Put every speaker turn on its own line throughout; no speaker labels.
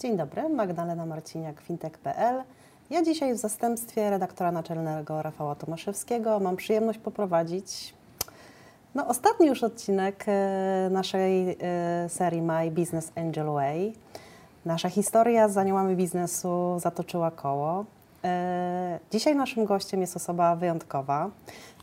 Dzień dobry, Magdalena Marciniak, fintech.pl. Ja dzisiaj w zastępstwie redaktora naczelnego Rafała Tomaszewskiego mam przyjemność poprowadzić no, ostatni już odcinek e, naszej e, serii My Business Angel Way. Nasza historia z aniołami biznesu zatoczyła koło. E, dzisiaj naszym gościem jest osoba wyjątkowa.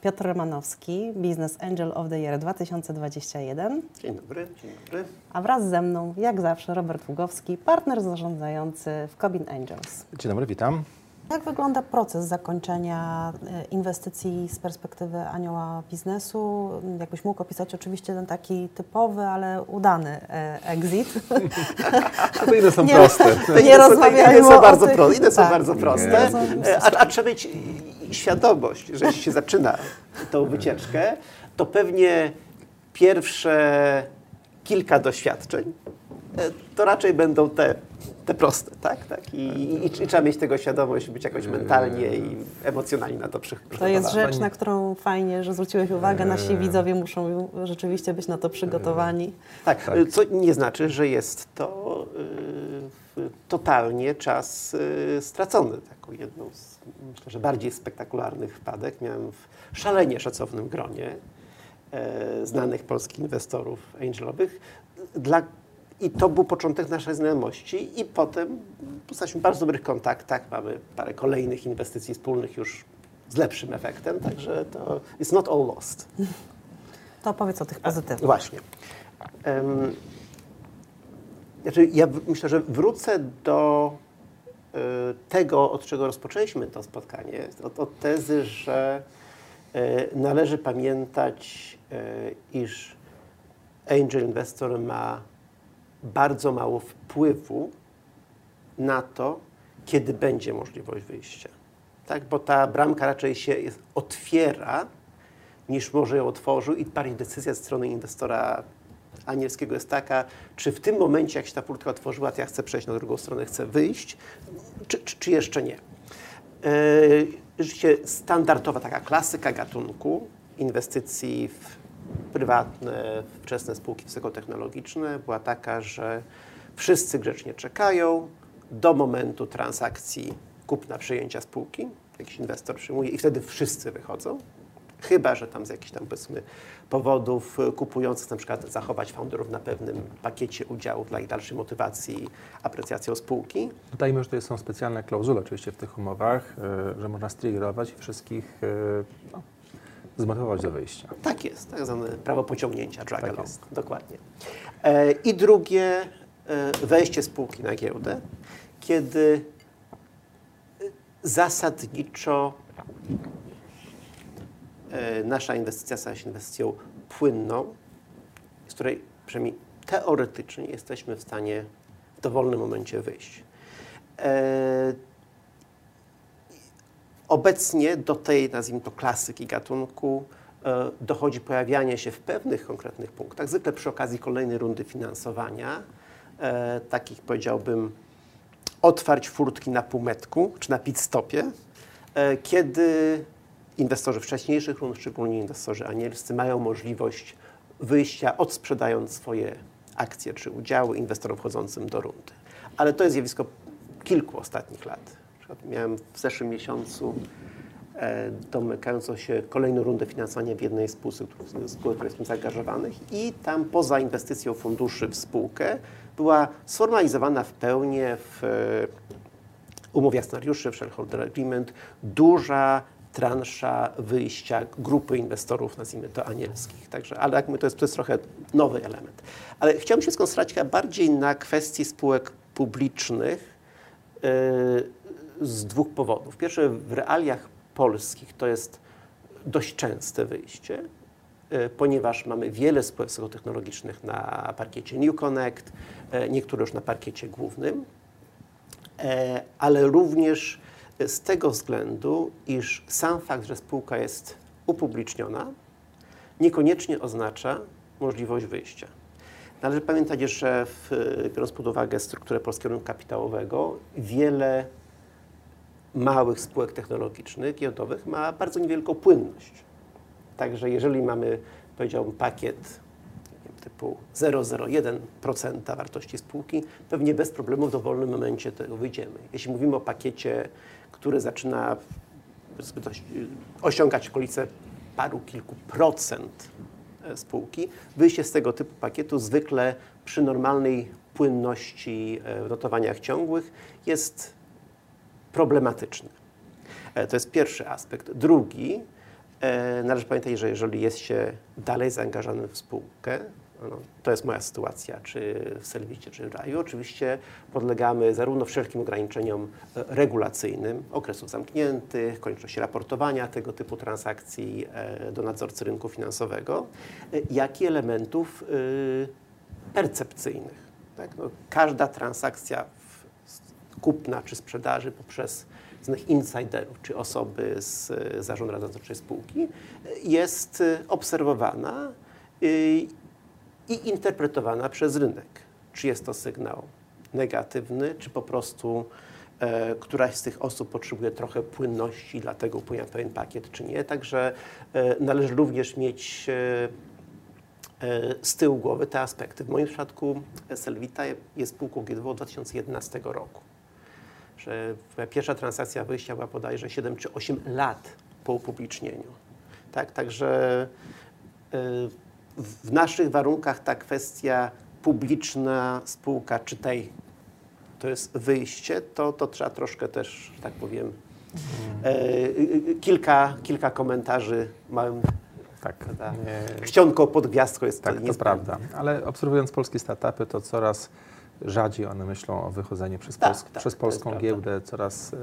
Piotr Romanowski, Business Angel of the Year 2021.
Dzień dobry, dzień dobry.
A wraz ze mną, jak zawsze, Robert Ługowski, partner zarządzający w Cobin Angels.
Dzień dobry, witam.
Jak wygląda proces zakończenia e, inwestycji z perspektywy anioła biznesu? Jakbyś mógł opisać oczywiście ten taki typowy, ale udany e, exit.
To inne są nie, proste.
Nie rozmawiajmy
są bardzo pro, Inne są tak. bardzo proste. A, a trzeba mieć świadomość, że jeśli się zaczyna tą wycieczkę, to pewnie pierwsze kilka doświadczeń to raczej będą te te proste, tak? tak? I, i, I, trzeba mieć tego świadomość, być jakoś mentalnie i emocjonalnie na to przygotowany.
To jest rzecz, na którą fajnie, że zwróciłeś uwagę. Nasi eee. widzowie muszą rzeczywiście być na to przygotowani.
Tak, tak. co nie znaczy, że jest to y, totalnie czas y, stracony. Taką jedną z, myślę, że bardziej spektakularnych wpadek miałem w szalenie szacownym gronie e, znanych polskich inwestorów angelowych, dla i to był początek naszej znajomości i potem jesteśmy w bardzo dobrych kontaktach, mamy parę kolejnych inwestycji wspólnych już z lepszym efektem, także to it's not all lost.
To opowiedz o tych pozytywnych.
Właśnie. Um, znaczy ja myślę, że wrócę do y, tego, od czego rozpoczęliśmy to spotkanie, od, od tezy, że y, należy pamiętać, y, iż angel investor ma bardzo mało wpływu na to, kiedy będzie możliwość wyjścia. Tak? Bo ta bramka raczej się otwiera, niż może ją otworzył i bardziej decyzja ze strony inwestora anielskiego jest taka, czy w tym momencie, jak się ta furtka otworzyła, to ja chcę przejść na drugą stronę, chcę wyjść, czy, czy, czy jeszcze nie. Yy, standardowa taka klasyka gatunku inwestycji w prywatne, wczesne spółki wysokotechnologiczne była taka, że wszyscy grzecznie czekają do momentu transakcji kupna przejęcia spółki. Jakiś inwestor przyjmuje i wtedy wszyscy wychodzą. Chyba, że tam z jakichś tam powiedzmy powodów kupujących na przykład zachować founderów na pewnym pakiecie udziałów dla ich dalszej motywacji, aprecjacją spółki.
Dodajmy, że to są specjalne klauzule oczywiście w tych umowach, e, że można striggerować wszystkich e, no, zmotywować do wyjścia.
Tak jest, tak zwane prawo pociągnięcia, drag tak along, dokładnie. E, I drugie, e, wejście spółki na giełdę, kiedy zasadniczo e, nasza inwestycja stała się inwestycją płynną, z której przynajmniej teoretycznie jesteśmy w stanie w dowolnym momencie wyjść. Obecnie do tej, nazwijmy to, klasyki gatunku e, dochodzi pojawianie się w pewnych konkretnych punktach, zwykle przy okazji kolejnej rundy finansowania, e, takich powiedziałbym otwarć furtki na półmetku czy na pit stopie, e, kiedy inwestorzy wcześniejszych rund, szczególnie inwestorzy anielscy, mają możliwość wyjścia odsprzedając swoje akcje czy udziały inwestorom wchodzącym do rundy. Ale to jest zjawisko kilku ostatnich lat miałem w zeszłym miesiącu e, domykającą się kolejną rundę finansowania w jednej z spółek, spółek, które jestem zaangażowanych i tam poza inwestycją funduszy w spółkę była sformalizowana w pełni w e, umowie akcjonariuszy, w shareholder agreement, duża transza wyjścia grupy inwestorów, nazwijmy to anielskich. Także, ale jak my, to, jest, to jest trochę nowy element. Ale chciałbym się skoncentrować bardziej na kwestii spółek publicznych, yy, z dwóch powodów. Pierwsze, w realiach polskich to jest dość częste wyjście, e, ponieważ mamy wiele spółek technologicznych na parkiecie New Connect, e, niektóre już na parkiecie głównym, e, ale również z tego względu, iż sam fakt, że spółka jest upubliczniona, niekoniecznie oznacza możliwość wyjścia. Należy pamiętać, że w, biorąc pod uwagę strukturę polskiego rynku kapitałowego, wiele małych spółek technologicznych, giełdowych ma bardzo niewielką płynność. Także jeżeli mamy, powiedziałbym, pakiet typu 0,01% wartości spółki, pewnie bez problemu w dowolnym momencie tego wyjdziemy. Jeśli mówimy o pakiecie, który zaczyna osiągać okolice paru kilku procent e, spółki, wyjście z tego typu pakietu zwykle przy normalnej płynności e, w notowaniach ciągłych jest problematyczne. E, to jest pierwszy aspekt. Drugi, należy pamiętać, że jeżeli jest się dalej zaangażowanym w spółkę, no, to jest moja sytuacja, czy w Selwicie, czy w Raju. Oczywiście podlegamy zarówno wszelkim ograniczeniom e, regulacyjnym, okresów zamkniętych, konieczności raportowania tego typu transakcji e, do nadzorcy rynku finansowego, e, jak i elementów percepcyjnych. Tak? No, każda transakcja kupna czy sprzedaży poprzez innych insiderów czy osoby z zarządu nadzorczej spółki jest obserwowana i interpretowana przez rynek. Czy jest to sygnał negatywny, czy po prostu e, któraś z tych osób potrzebuje trochę płynności, dlatego upływa pewien pakiet, czy nie. Także e, należy również mieć e, e z tyłu głowy te aspekty. W moim przypadku Selvita jest spółką GDW od 2011 roku. Że pierwsza transakcja wyjścia była bodajże 7 czy 8 lat po upublicznieniu. Tak, także e, w naszych warunkach ta kwestia publiczna spółka, czy tej to jest wyjście, to, to trzeba troszkę też, tak powiem, e, kilka, kilka komentarzy małym tak, czcionką pod gwiazdką jest
tak, to, to prawda. Ale obserwując polskie startupy, to coraz rzadziej one myślą o wychodzeniu przez, tak, tak, przez polską giełdę, coraz e,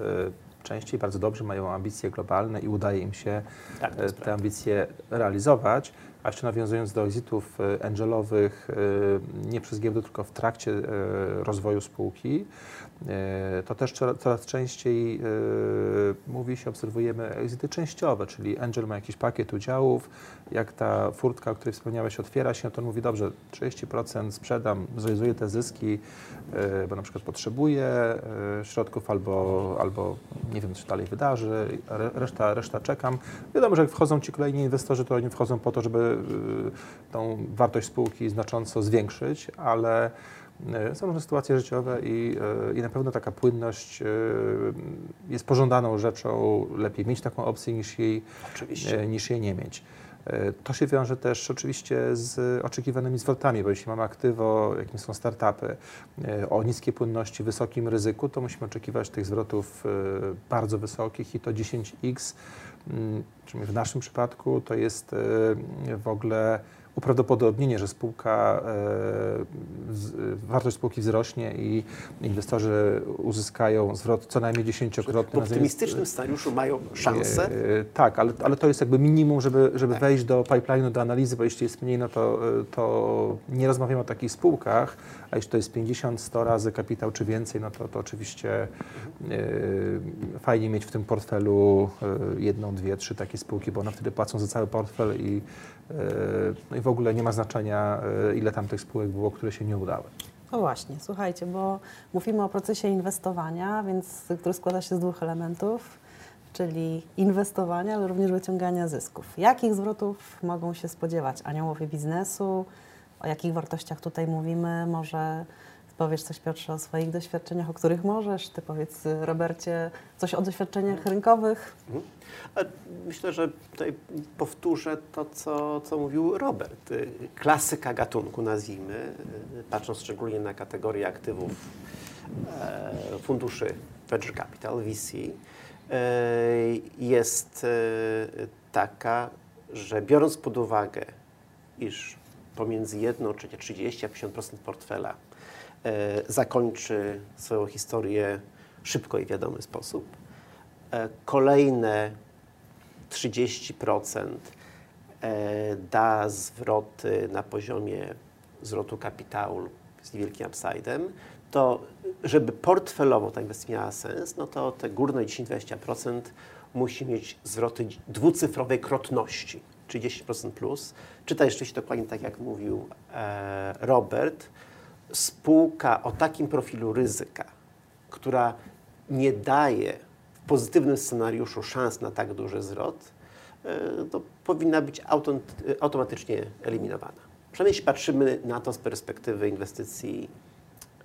częściej bardzo dobrze mają ambicje globalne i udaje im się tak, e, te prawda. ambicje realizować. A jeszcze nawiązując do exitów angelowych, e, nie przez giełdę, tylko w trakcie rozwoju spółki, to też coraz częściej mówi się, obserwujemy exity częściowe, czyli angel ma jakiś pakiet udziałów, jak ta furtka, o której wspomniałeś, otwiera się, to on mówi, dobrze, 30% sprzedam, zrealizuję te zyski, bo na przykład potrzebuję środków albo, albo nie wiem, co się dalej wydarzy, reszta, reszta czekam. Wiadomo, że jak wchodzą ci kolejni inwestorzy, to oni wchodzą po to, żeby tą wartość spółki znacząco zwiększyć, ale są różne sytuacje życiowe i, y, i na pewno taka płynność jest pożądaną rzeczą. Lepiej mieć taką opcję niż jej, niż jej nie mieć. To się wiąże też oczywiście z oczekiwanymi zwrotami, bo jeśli mamy aktywo, jakim są startupy, o niskiej płynności, wysokim ryzyku, to musimy oczekiwać tych zwrotów bardzo wysokich i to 10x Mm, w naszym przypadku to jest e, w ogóle uprawdopodobnienie, że spółka, e, wartość spółki wzrośnie i inwestorzy uzyskają zwrot co najmniej dziesięciokrotny.
W optymistycznym scenariuszu mają szansę? E,
tak, ale, ale to jest jakby minimum, żeby, żeby tak. wejść do pipeline'u, do analizy, bo jeśli jest mniej, no to, to nie rozmawiamy o takich spółkach, a jeśli to jest 50-100 razy kapitał czy więcej, no to, to oczywiście mhm. fajnie mieć w tym portfelu jedną, dwie, trzy takie spółki, bo one wtedy płacą za cały portfel i, no i w ogóle nie ma znaczenia, e, ile tam tych spółek było, które się nie udały.
No właśnie, słuchajcie, bo mówimy o procesie inwestowania, więc, który składa się z dwóch elementów, czyli inwestowania, ale również wyciągania zysków. Jakich zwrotów mogą się spodziewać aniołowie biznesu? O jakich wartościach tutaj mówimy? Może Powiesz coś Piotrze o swoich doświadczeniach, o których możesz. Ty powiedz Robercie coś o doświadczeniach rynkowych. Mhm.
Myślę, że tutaj powtórzę to, co, co mówił Robert. Klasyka gatunku nazwijmy, patrząc szczególnie na kategorię aktywów e, funduszy venture capital, VC, e, jest e, taka, że biorąc pod uwagę, iż pomiędzy 1 trzecie 30 a 50% portfela zakończy swoją historię szybko i wiadomy sposób. E, kolejne 30% e, da zwroty na poziomie zwrotu kapitału z niewielkim upside'em, to żeby portfelowo ta inwestycja miała sens, no to te górne 10-20% musi mieć zwroty dwucyfrowej krotności, 30% plus. Czyta jeszcze się dokładnie tak, jak mówił Robert, spółka o takim profilu ryzyka, która nie daje w pozytywnym scenariuszu szans na tak duży zwrot, e, to powinna być automatycznie eliminowana. Przynajmniej jeśli patrzymy na to z perspektywy inwestycji,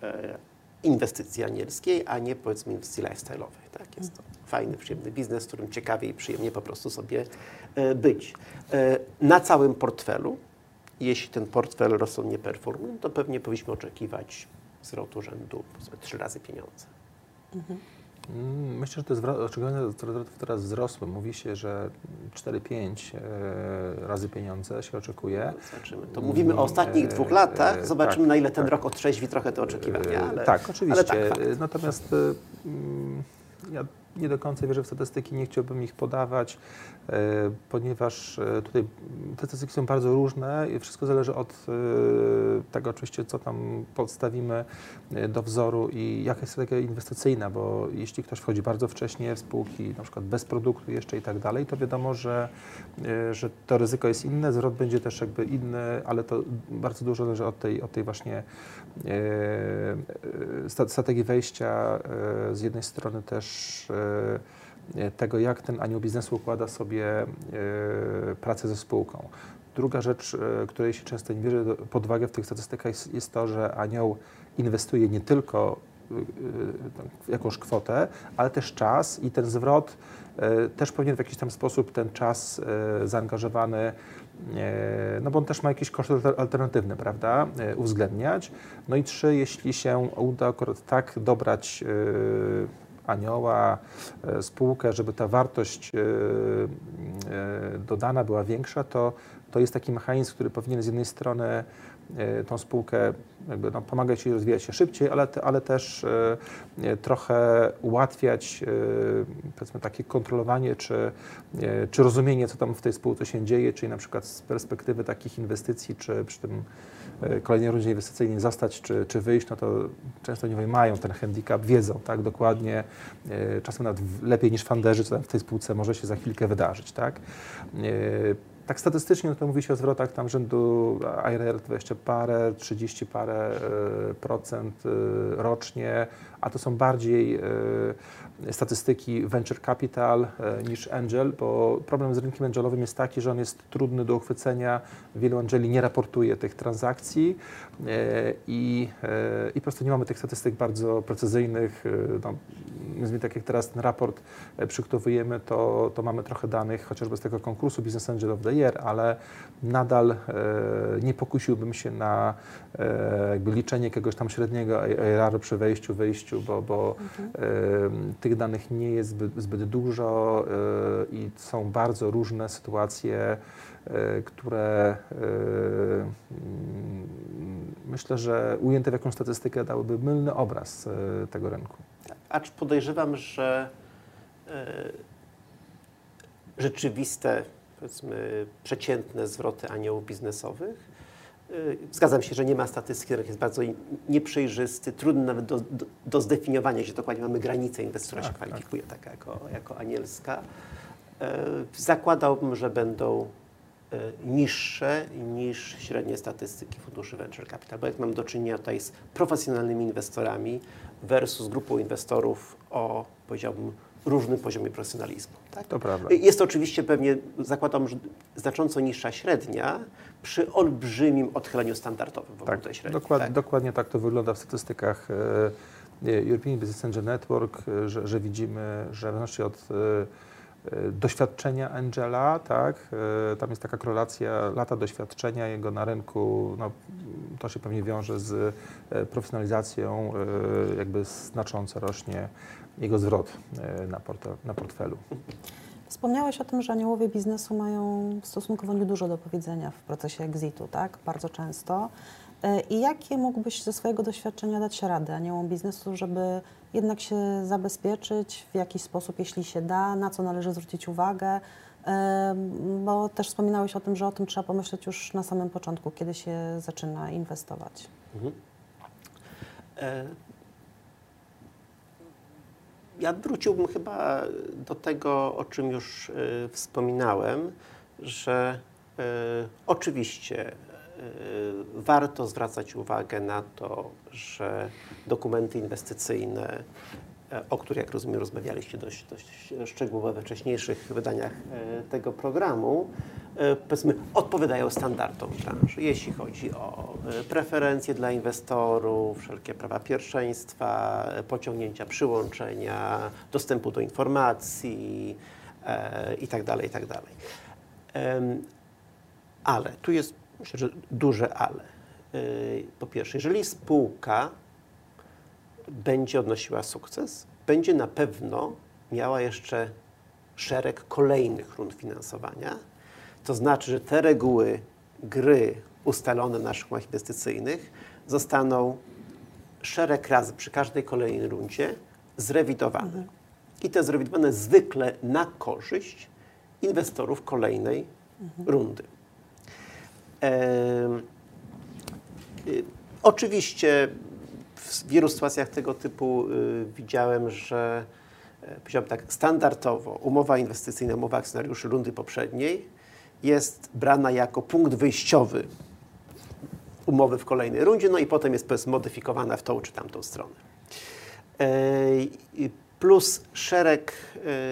e, inwestycji anielskiej, a nie powiedzmy inwestycji lifestyle'owej. Tak? Jest to fajny, przyjemny biznes, w którym ciekawie i przyjemnie po prostu sobie e, być. Na całym portfelu, jeśli ten portfel rozsądnie performuje, to pewnie powinniśmy oczekiwać zwrotu rzędu trzy razy pieniądze.
Mhm. Mm, myślę, że te oczekiwania teraz wzrosły. Mówi się, że 4-5 e, razy pieniądze się oczekuje.
Zobaczymy. To mówimy o ostatnich dwóch e, latach. E, Zobaczymy, tak, na ile ten tak. rok otrzeźwi trochę te oczekiwania. Ale,
tak, oczywiście. Ale tak, Natomiast mm, ja nie do końca wierzę w statystyki, nie chciałbym ich podawać, e, ponieważ e, tutaj te statystyki są bardzo różne i wszystko zależy od e, tego oczywiście, co tam podstawimy do wzoru i jaka jest strategia inwestycyjna, bo jeśli ktoś wchodzi bardzo wcześnie w spółki, na przykład bez produktu jeszcze i tak dalej, to wiadomo, że, że to ryzyko jest inne, zwrot będzie też jakby inny, ale to bardzo dużo zależy od tej, od tej właśnie strategii wejścia z jednej strony też tego, jak ten anioł biznesu układa sobie e, pracę ze spółką. Druga rzecz, e, której się często nie bierze pod uwagę w tych statystykach, jest, jest to, że anioł inwestuje nie tylko jakąś kwotę, ale też czas i ten zwrot też powinien w jakiś tam sposób ten czas zaangażowany, no bo on też ma jakieś koszty alternatywne, prawda, uwzględniać. No i trzy, jeśli się uda akurat tak dobrać anioła, e, spółkę, żeby ta wartość e, e, dodana była większa, to, to jest taki mechanizm, który powinien z jednej strony tą spółkę jakby, no, pomagać jej rozwijać się szybciej, ale, ale też trochę ułatwiać powiedzmy takie kontrolowanie czy, czy rozumienie, co tam w tej spółce się dzieje, czyli na przykład z perspektywy takich inwestycji, czy przy tym E, kolejnej rundzie inwestycyjnej zostać czy, czy wyjść, no to często nie mają ten handicap, wiedzą tak dokładnie, e, czasem nawet lepiej niż funderzy, co tam w tej spółce może się za chwilkę wydarzyć. Tak? E, tak statystycznie no to mówi się o zwrotach tam rzędu IRR 20 parę, 30 parę procent rocznie, a to są bardziej statystyki venture capital e, niż angel, bo problem z rynkiem angelowym jest taki, że on jest trudny do uchwycenia. Wielu angeli nie raportuje tych transakcji e, i, e, i po prostu nie mamy tych statystyk bardzo precyzyjnych. No, tak jak teraz ten raport przygotowujemy, to, to mamy trochę danych chociażby z tego konkursu Business Angel of the Year, ale nadal nie pokusiłbym się na jakby liczenie jakiegoś tam średniego ARR przy wejściu, wyjściu, bo, bo mhm tych danych nie jest zbyt, zbyt dużo e, i są bardzo różne sytuacje, e, które e, mm, myślę, że ujęte w jakąś statystykę dałyby mylny obraz tego rynku.
Acz podejrzewam, że rzeczywiste, powiedzmy, przeciętne zwroty aniołów biznesowych Y, zgadzam się, że nie ma statystyki, rynek jest bardzo nieprzejrzysty, trudny nawet do, do, do zdefiniowania, gdzie dokładnie mamy granicę inwestora tak, się kwalifikuje tak. taka jako, jako anielska. Y, zakładałbym, że będą y, niższe niż średnie statystyki funduszy venture capital, bo jak mam do czynienia tutaj z profesjonalnymi inwestorami versus grupą inwestorów o, powiedziałbym, różnym poziomie profesjonalizmu.
Tak? To prawda.
Jest to oczywiście pewnie, zakładam, że znacząco niższa średnia przy olbrzymim odchyleniu standardowym w
tak, tej średniej. Dokład, tak? Dokładnie tak to wygląda w statystykach e, European Business Angel Network, że, że widzimy, że w zależności od doświadczenia Angela, tak, tam jest taka korelacja lata doświadczenia jego na rynku, no, to się pewnie wiąże z profesjonalizacją, jakby znacząco rośnie jego zwrot e, na, portfel, na portfelu.
Wspomniałeś o tym, że aniołowie biznesu mają stosunkowo niedużo do powiedzenia w procesie exitu, tak? Bardzo często. E, I jakie mógłbyś ze swojego doświadczenia dać radę aniołom biznesu, żeby jednak się zabezpieczyć w jakiś sposób, jeśli się da, na co należy zwrócić uwagę? E, bo też wspominałeś o tym, że o tym trzeba pomyśleć już na samym początku, kiedy się zaczyna inwestować. Mhm.
Ja wróciłbym chyba do tego, o czym już y, wspominałem, że y, oczywiście y, warto zwracać uwagę na to, że dokumenty inwestycyjne, o których, jak rozumiem, rozmawialiście dość, dość szczegółowo we wcześniejszych wydaniach tego programu, powiedzmy, odpowiadają standardom branży, jeśli chodzi o preferencje dla inwestorów, wszelkie prawa pierwszeństwa, pociągnięcia przyłączenia, dostępu do informacji itd., itd. Ale tu jest, myślę, że duże ale. Po pierwsze, jeżeli spółka będzie odnosiła sukces, będzie na pewno miała jeszcze szereg kolejnych rund finansowania. To znaczy, że te reguły gry ustalone na szkołach inwestycyjnych zostaną szereg razy przy każdej kolejnej rundzie zrewidowane. Mhm. I te zrewidowane zwykle na korzyść inwestorów kolejnej mhm. rundy. E, oczywiście w wielu sytuacjach tego typu y, widziałem, że e, powiedziałbym tak, standardowo umowa inwestycyjna, umowa akcjonariuszy rundy poprzedniej jest brana jako punkt wyjściowy umowy w kolejnej rundzie, no i potem jest modyfikowana w tą czy tamtą stronę. E, plus szereg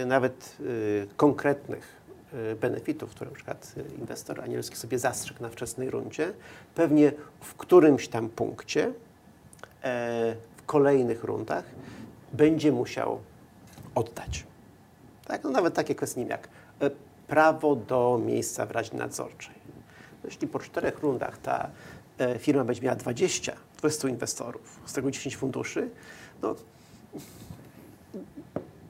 e, nawet konkretnych benefitów, które na przykład inwestor anielski sobie zastrzegł na wczesnej rundzie, pewnie w którymś tam punkcie w kolejnych rundach będzie musiał oddać. Tak? No nawet takie kwestie jak e, prawo do miejsca w Radzie Nadzorczej. No jeśli po czterech rundach ta e, firma będzie miała 20, 20 inwestorów, z tego 10 funduszy, no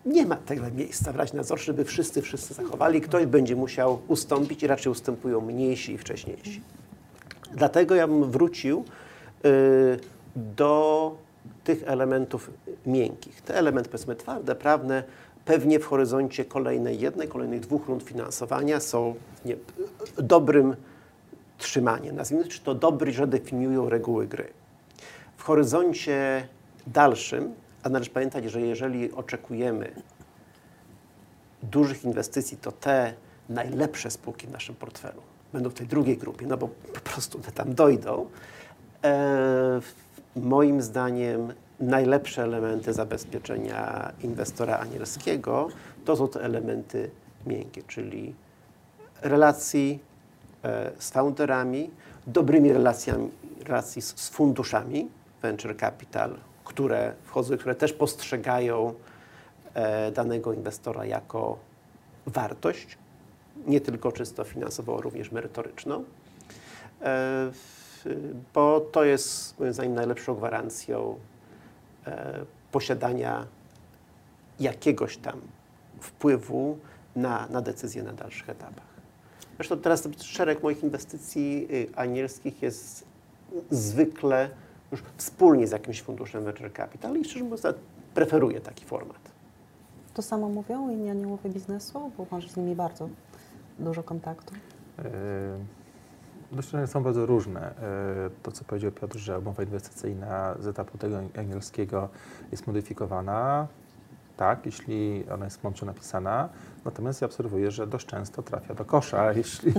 nie ma tego miejsca w Radzie Nadzorczej, żeby wszyscy, wszyscy zachowali. Ktoś będzie musiał ustąpić i raczej ustępują mniejsi i wcześniejsi. Dlatego ja bym wrócił yy, do tych elementów miękkich. Te elementy, powiedzmy, twarde, prawne, pewnie w horyzoncie kolejnej jednej, kolejnych dwóch rund finansowania są nie, dobrym trzymaniem. Nazwijmy, czy to dobry, że definiują reguły gry. W horyzoncie dalszym, a należy pamiętać, że jeżeli oczekujemy dużych inwestycji, to te najlepsze spółki w naszym portfelu będą w tej drugiej grupie, no bo po prostu one tam dojdą. E, moim zdaniem najlepsze elementy zabezpieczenia inwestora anielskiego to są te elementy miękkie, czyli relacji e, z founderami, dobrymi relacjami, relacji z, funduszami venture capital, które wchodzą, które też postrzegają e, danego inwestora jako wartość, nie tylko czysto finansową, również merytoryczną. E, bo to jest moim zdaniem najlepszą gwarancją e, posiadania jakiegoś tam wpływu na, na decyzje na dalszych etapach. Zresztą teraz szereg moich inwestycji y, anielskich jest zwykle już wspólnie z jakimś funduszem venture capital i szczerze mówiąc preferuję taki format.
To samo mówią inni aniołowie biznesu, bo masz z nimi bardzo dużo kontaktu? Yy
Doświadczenia są bardzo różne. E, to, co powiedział Piotr, że umowa inwestycyjna z etapu tego angielskiego jest modyfikowana, tak, jeśli ona jest mądrze napisana, natomiast ja obserwuję, że dość często trafia do kosza, jeśli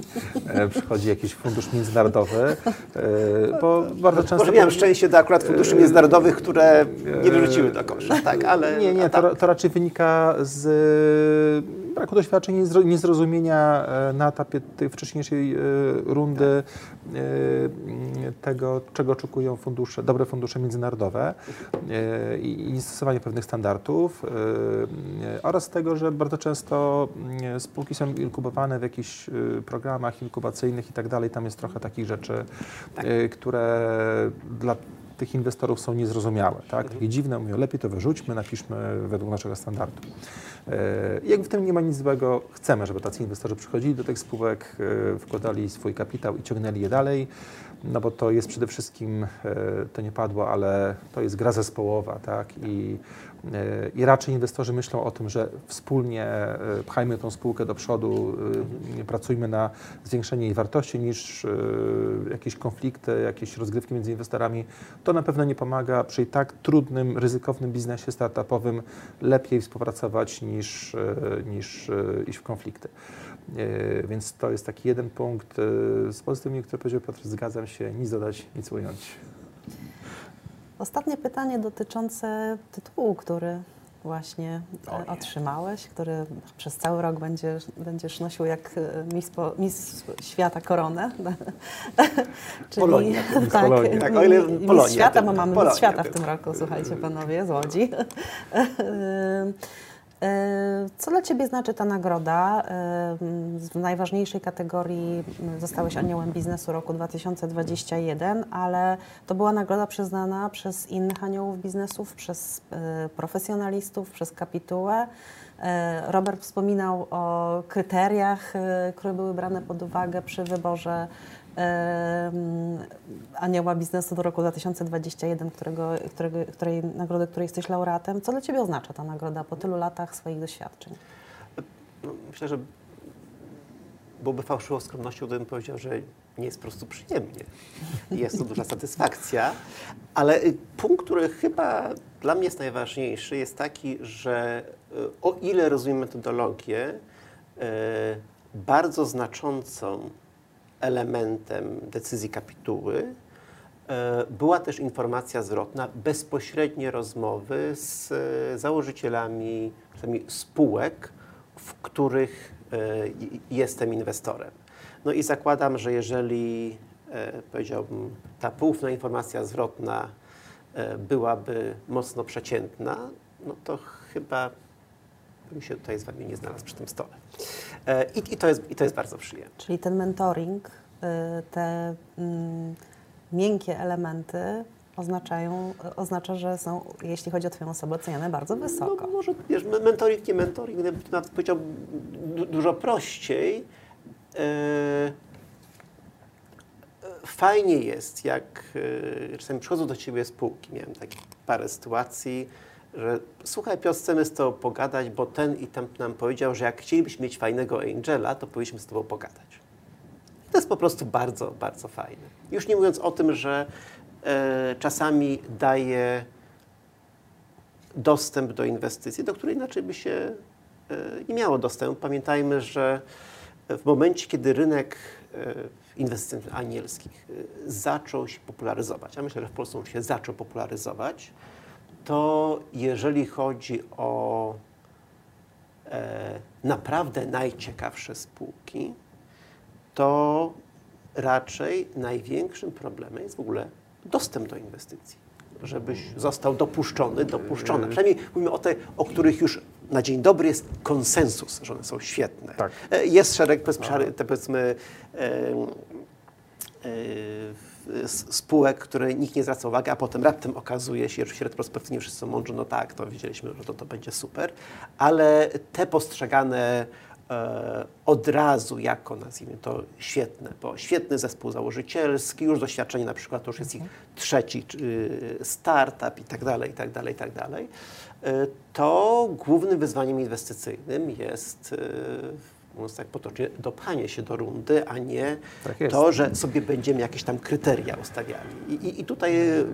e, przychodzi jakiś fundusz międzynarodowy, e, bo bardzo często...
Może miałem szczęście do akurat funduszy międzynarodowych, które nie wyrzuciły do kosza, tak, ale...
Nie, nie, to, to raczej wynika z braku doświadczeń, niezrozumienia e, na etapie tej wcześniejszej e, rundy e, tego, czego oczekują fundusze, dobre fundusze międzynarodowe i niestosowanie pewnych standardów oraz tego, że bardzo często spółki są inkubowane w jakichś programach inkubacyjnych i tak dalej. Tam jest trochę takich rzeczy, tak. które dla tych inwestorów są niezrozumiałe. Tak? Takie dziwne, mówią, lepiej to wyrzućmy, napiszmy według naszego standardu. E, jakby w tym nie ma nic złego. Chcemy, żeby tacy inwestorzy przychodzili do tych spółek, e, wkładali swój kapitał i ciągnęli je dalej, no bo to jest przede wszystkim, e, to nie padło, ale to jest gra zespołowa, tak? I i raczej inwestorzy myślą o tym, że wspólnie e, pchajmy tą spółkę do przodu, mhm. pracujmy na zwiększenie jej wartości niż e, jakieś konflikty, jakieś rozgrywki między inwestorami. To na pewno nie pomaga przy tak trudnym, ryzykownym biznesie startupowym lepiej współpracować niż, niż iść w konflikty. Więc to jest taki jeden punkt. Z pozytywnymi, które powiedział Piotr, zgadzam się, nic dodać, nic ująć.
Ostatnie pytanie dotyczące tytułu, który właśnie e, otrzymałeś, który przez cały rok będziesz, będziesz nosił jak Miss, Miss Świata koronę.
Czyli, Polonia.
Tak,
Polonia.
tak, o ile Miss Świata, bo mamy Polonia, Miss Świata w tym roku, słuchajcie panowie, z Łodzi. E, co dla Ciebie znaczy ta nagroda? E, w najważniejszej kategorii zostałeś aniołem biznesu roku 2021, ale to była nagroda przyznana przez innych aniołów biznesów, przez e, profesjonalistów, przez kapitułę. Robert wspominał o kryteriach, które były brane pod uwagę przy wyborze Anioła Biznesu do roku 2021, którego, którego, której nagrody, której jesteś laureatem. Co dla Ciebie oznacza ta nagroda po tylu latach swoich doświadczeń?
No, myślę, że byłoby fałszywą skromnością, gdybym powiedział, że nie jest po prostu przyjemnie. Jest to duża satysfakcja, ale punkt, który chyba dla mnie jest najważniejszy, jest taki, że e, o ile rozumiem metodologię, e, bardzo znaczącą elementem decyzji kapituły e, była też informacja zwrotna, bezpośrednie rozmowy z e, założycielami spółek, w których e, jestem inwestorem. No i zakładam, że jeżeli powiedziałbym, ta poufna informacja zwrotna byłaby mocno przeciętna, no to chyba bym się tutaj z Wami nie znalazł przy tym stole. E, I, i, to, jest, i to jest bardzo przyjemne.
Czyli ten mentoring, y, te mm, miękkie elementy oznaczają, oznacza, że są, jeśli chodzi o Twoją osobę, oceniane bardzo wysoko.
No, może, wiesz, mentoring, nie mentoring, nawet powiedział dużo prościej. E, fajnie jest, jak e, czasami przychodzą do Ciebie spółki. Miałem takie parę sytuacji, że słuchaj Piotr, chcemy z Tobą pogadać, bo ten i ten nam powiedział, że jak chcielibyśmy mieć fajnego Angela, to powinniśmy z Tobą pogadać. I to jest po prostu bardzo, bardzo fajne. Już nie mówiąc o tym, że e, czasami daje dostęp do inwestycji, do której inaczej by się e, nie miało dostępu. Pamiętajmy, że w momencie, kiedy rynek e, inwestycji anielskich e, zaczął się popularyzować, a myślę, że w Polsce już się zaczął popularyzować, to jeżeli chodzi o e, naprawdę najciekawsze spółki, to raczej największym problemem jest w ogóle dostęp do inwestycji. Żebyś został dopuszczony, dopuszczony. Yy. Przynajmniej mówimy o tych, o których już na dzień dobry jest konsensus, że one są świetne. Tak. E, jest szereg, powiedzmy, powiedzmy e, e, spółek, które nikt nie zwraca uwagi, a potem raptem okazuje się, że w retrospektywnie wszyscy są mądrzy, no tak, to wiedzieliśmy, że to, to będzie super, ale te postrzegane e, od razu jako, nazwijmy to, świetne, bo świetny zespół założycielski, już doświadczenie na przykład, to już jest ich trzeci y, startup i tak dalej, i tak dalej, i tak dalej, e, to głównym wyzwaniem inwestycyjnym jest y, mówiąc tak potocznie, dopchanie się do rundy, a nie tak to, że sobie będziemy jakieś tam kryteria ustawiali. I, i, i tutaj e,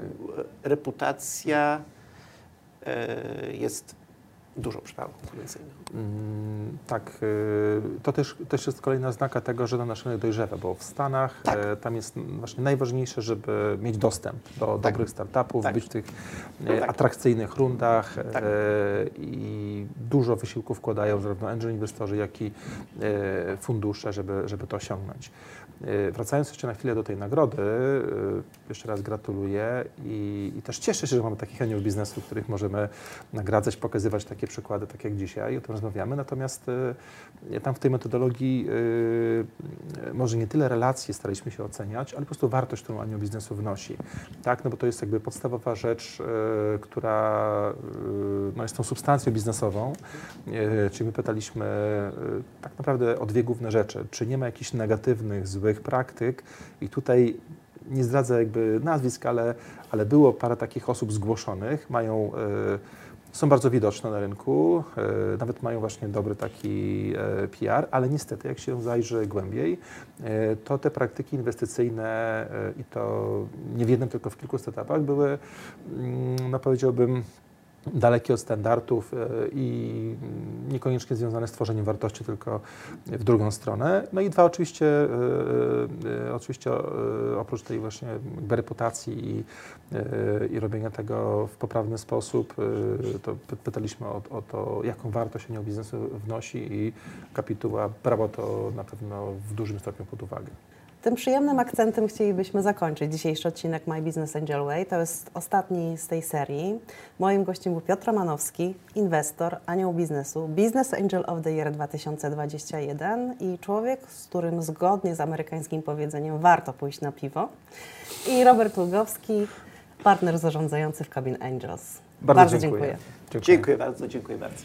reputacja e, jest dużą przewagą konkurencyjną. Mm,
tak, y, to też, też jest kolejna znaka tego, że nasz rynek dojrzewa, bo w Stanach tak. E, tam jest właśnie najważniejsze, żeby mieć dostęp do tak. dobrych startupów, tak. być w tych e, tak. atrakcyjnych rundach tak. i dużo wysiłków wkładają zarówno angel inwestorzy, jak i fundusze, żeby, żeby to osiągnąć. Wracając jeszcze na chwilę do tej nagrody, jeszcze raz gratuluję i, i też cieszę się, że mamy takich aniołów biznesu, których możemy nagradzać, pokazywać takie przykłady, tak jak dzisiaj, o tym rozmawiamy. Natomiast tam w tej metodologii może nie tyle relacje staraliśmy się oceniać, ale po prostu wartość, którą anioł biznesu wnosi. Tak, no bo to jest jakby podstawowa rzecz, która no jest tą substancją biznesową. Czyli my pytaliśmy tak naprawdę o dwie główne rzeczy. Czy nie ma jakichś negatywnych, złych złych praktyk. I tutaj nie zdradzę jakby nazwisk, ale, ale było parę takich osób zgłoszonych, mają, y, są bardzo widoczne na rynku, y, nawet mają właśnie dobry taki y, PR, ale niestety jak się zajrzy głębiej, to te praktyki inwestycyjne i to nie w jednym, tylko w kilku startupach były, mm, no powiedziałbym, dalekie od standardów e, i niekoniecznie związane z tworzeniem wartości, tylko w drugą stronę. No i dwa, oczywiście, e, e, oczywiście oprócz tej właśnie reputacji i, i robienia tego w poprawny sposób, to pytaliśmy o, o to, jaką wartość anioł biznesu wnosi i kapituła brało to na pewno w dużym stopniu pod uwagę.
Tym przyjemnym akcentem chcielibyśmy zakończyć dzisiejszy odcinek My Business Angel Way. To jest ostatni z tej serii. Moim gościem był Piotr Romanowski, inwestor, anioł biznesu, Business Angel of the Year 2021 i człowiek, z którym zgodnie z amerykańskim powiedzeniem warto pójść na piwo. I Robert Ługowski, partner zarządzający w Cabin Angels.
Bardzo, bardzo dziękuję.
dziękuję. Dziękuję bardzo, dziękuję bardzo.